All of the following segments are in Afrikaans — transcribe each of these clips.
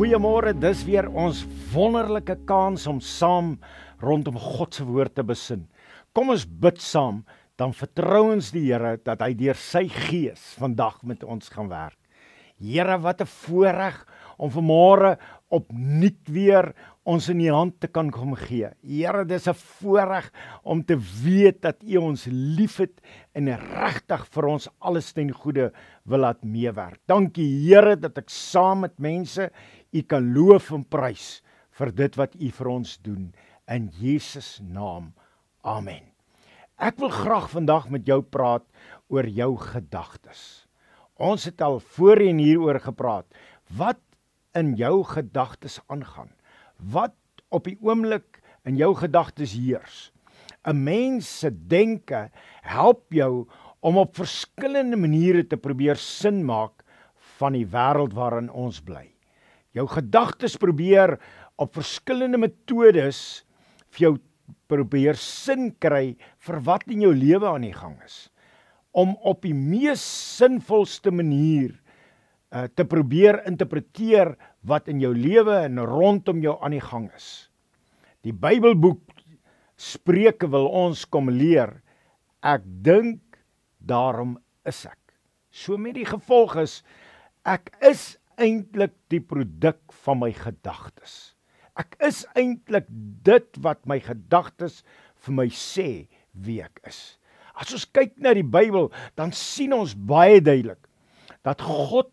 Goeiemôre, dis weer ons wonderlike kans om saam rondom God se woord te besin. Kom ons bid saam, dan vertrou ons die Here dat hy deur sy gees vandag met ons gaan werk. Here, wat 'n voorreg om vanmôre opnuut weer ons in u hand te kan kom gee. Here, dis 'n voorreg om te weet dat u ons liefhet en regtig vir ons alles ten goeie wil laat meewerk. Dankie Here dat ek saam met mense u kan loof en prys vir dit wat u vir ons doen in Jesus naam. Amen. Ek wil graag vandag met jou praat oor jou gedagtes. Ons het al voorheen hieroor gepraat. Wat in jou gedagtes aangaan. Wat op die oomblik in jou gedagtes heers. 'n Mens se denke help jou om op verskillende maniere te probeer sin maak van die wêreld waarin ons bly. Jou gedagtes probeer op verskillende metodes vir jou probeer sin kry vir wat in jou lewe aan die gang is om op die mees sinvolste manier uh, te probeer interpreteer wat in jou lewe en rondom jou aan die gang is. Die Bybelboek Spreuke wil ons kom leer. Ek dink daarom is ek. So met die gevolg is ek is eintlik die produk van my gedagtes. Ek is eintlik dit wat my gedagtes vir my sê wie ek is. As ons kyk na die Bybel, dan sien ons baie duidelik dat God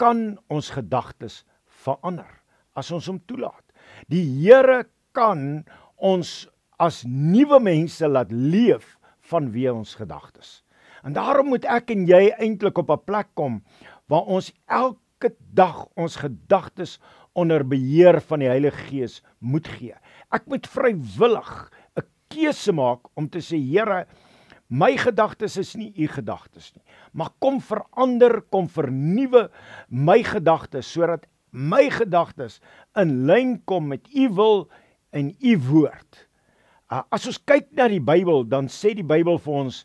kan ons gedagtes verander as ons hom toelaat. Die Here kan ons as nuwe mense laat leef van wie ons gedagtes. En daarom moet ek en jy eintlik op 'n plek kom waar ons elke dag ons gedagtes onder beheer van die Heilige Gees moet gee. Ek moet vrywillig 'n keuse maak om te sê Here, My gedagtes is nie u gedagtes nie. Maar kom verander, kom vernuwe my gedagtes sodat my gedagtes in lyn kom met u wil en u woord. Uh, as ons kyk na die Bybel, dan sê die Bybel vir ons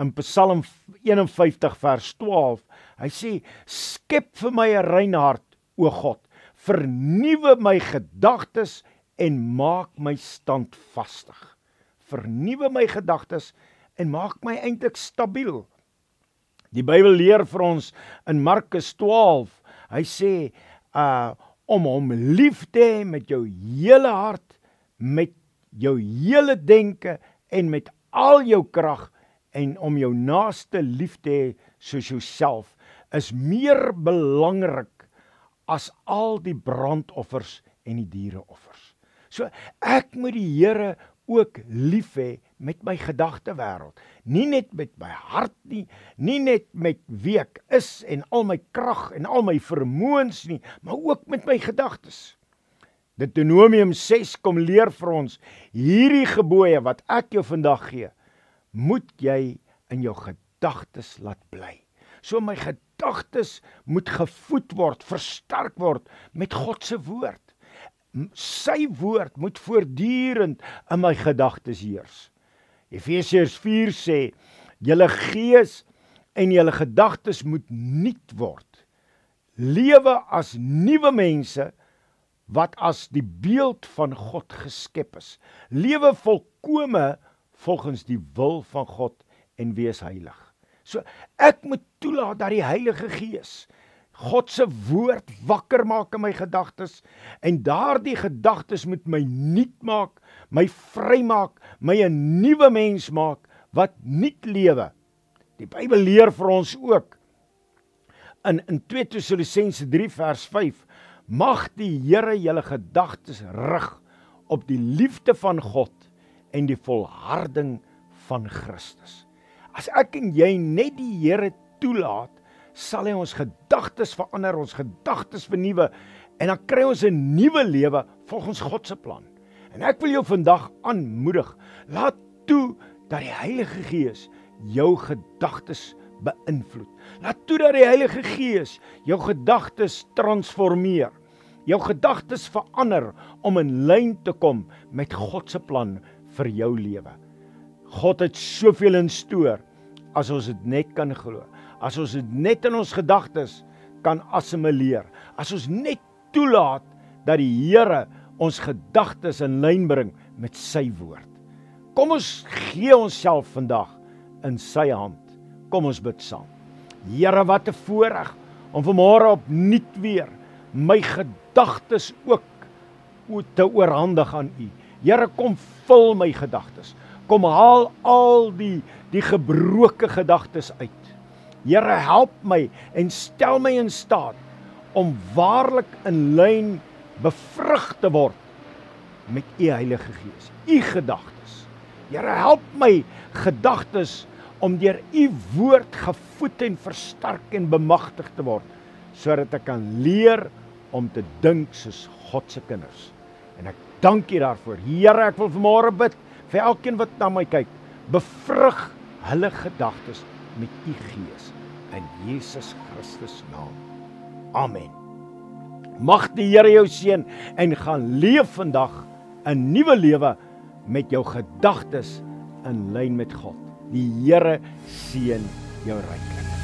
in Psalm 51 vers 12, hy sê: "Skep vir my 'n rein hart, o God, vernuwe my gedagtes en maak my standvastig." Vernuwe my gedagtes en maak my eintlik stabiel. Die Bybel leer vir ons in Markus 12. Hy sê uh om hom lief te hê met jou hele hart, met jou hele denke en met al jou krag en om jou naaste lief te hê soos jouself is meer belangrik as al die brandoffers en die diereoffers. So ek moet die Here ook lief hê met my gedagte wêreld. Nie net met my hart nie, nie net met wie ek is en al my krag en al my vermoëns nie, maar ook met my gedagtes. Deuteronomium 6 kom leer vir ons hierdie gebooie wat ek jou vandag gee, moet jy in jou gedagtes laat bly. So my gedagtes moet gevoed word, versterk word met God se woord sy woord moet voortdurend in my gedagtes heers. Efesiërs 4 sê julle gees en julle gedagtes moet nuut word. Lewe as nuwe mense wat as die beeld van God geskep is. Lewe volkome volgens die wil van God en wees heilig. So ek moet toelaat dat die Heilige Gees God se woord wakker maak in my gedagtes en daardie gedagtes moet my nuut maak, my vrymaak, my 'n nuwe mens maak wat nuut lewe. Die Bybel leer vir ons ook in in 2 Tessalonisense 3 vers 5 mag die Here julle gedagtes rig op die liefde van God en die volharding van Christus. As ek en jy net die Here toelaat sal hy ons gedagtes verander, ons gedagtes vernuwe en dan kry ons 'n nuwe lewe volgens God se plan. En ek wil jou vandag aanmoedig, laat toe dat die Heilige Gees jou gedagtes beïnvloed. Laat toe dat die Heilige Gees jou gedagtes transformeer. Jou gedagtes verander om in lyn te kom met God se plan vir jou lewe. God het soveel in stoor as ons dit net kan glo as ons dit net in ons gedagtes kan assimileer, as ons net toelaat dat die Here ons gedagtes in lyn bring met sy woord. Kom ons gee onsself vandag in sy hand. Kom ons bid saam. Here, wat 'n voorreg om vanmôre opnuut weer my gedagtes ook te oorhandig aan U. Here, kom vul my gedagtes. Kom haal al die die gebroke gedagtes uit. Here, help my en stel my in staat om waarlik in lyn bevrug te word met U Heilige Gees. U gedagtes. Here, help my gedagtes om deur u woord gevoed en versterk en bemagtig te word sodat ek kan leer om te dink soos God se kinders. En ek dank U daarvoor. Here, ek wil vanmôre bid vir elkeen wat na my kyk, bevrug hulle gedagtes met U Gees in Jesus Christus naam. Amen. Mag die Here jou seën en gaan leef vandag 'n nuwe lewe met jou gedagtes in lyn met God. Die Here seën jou ryklik.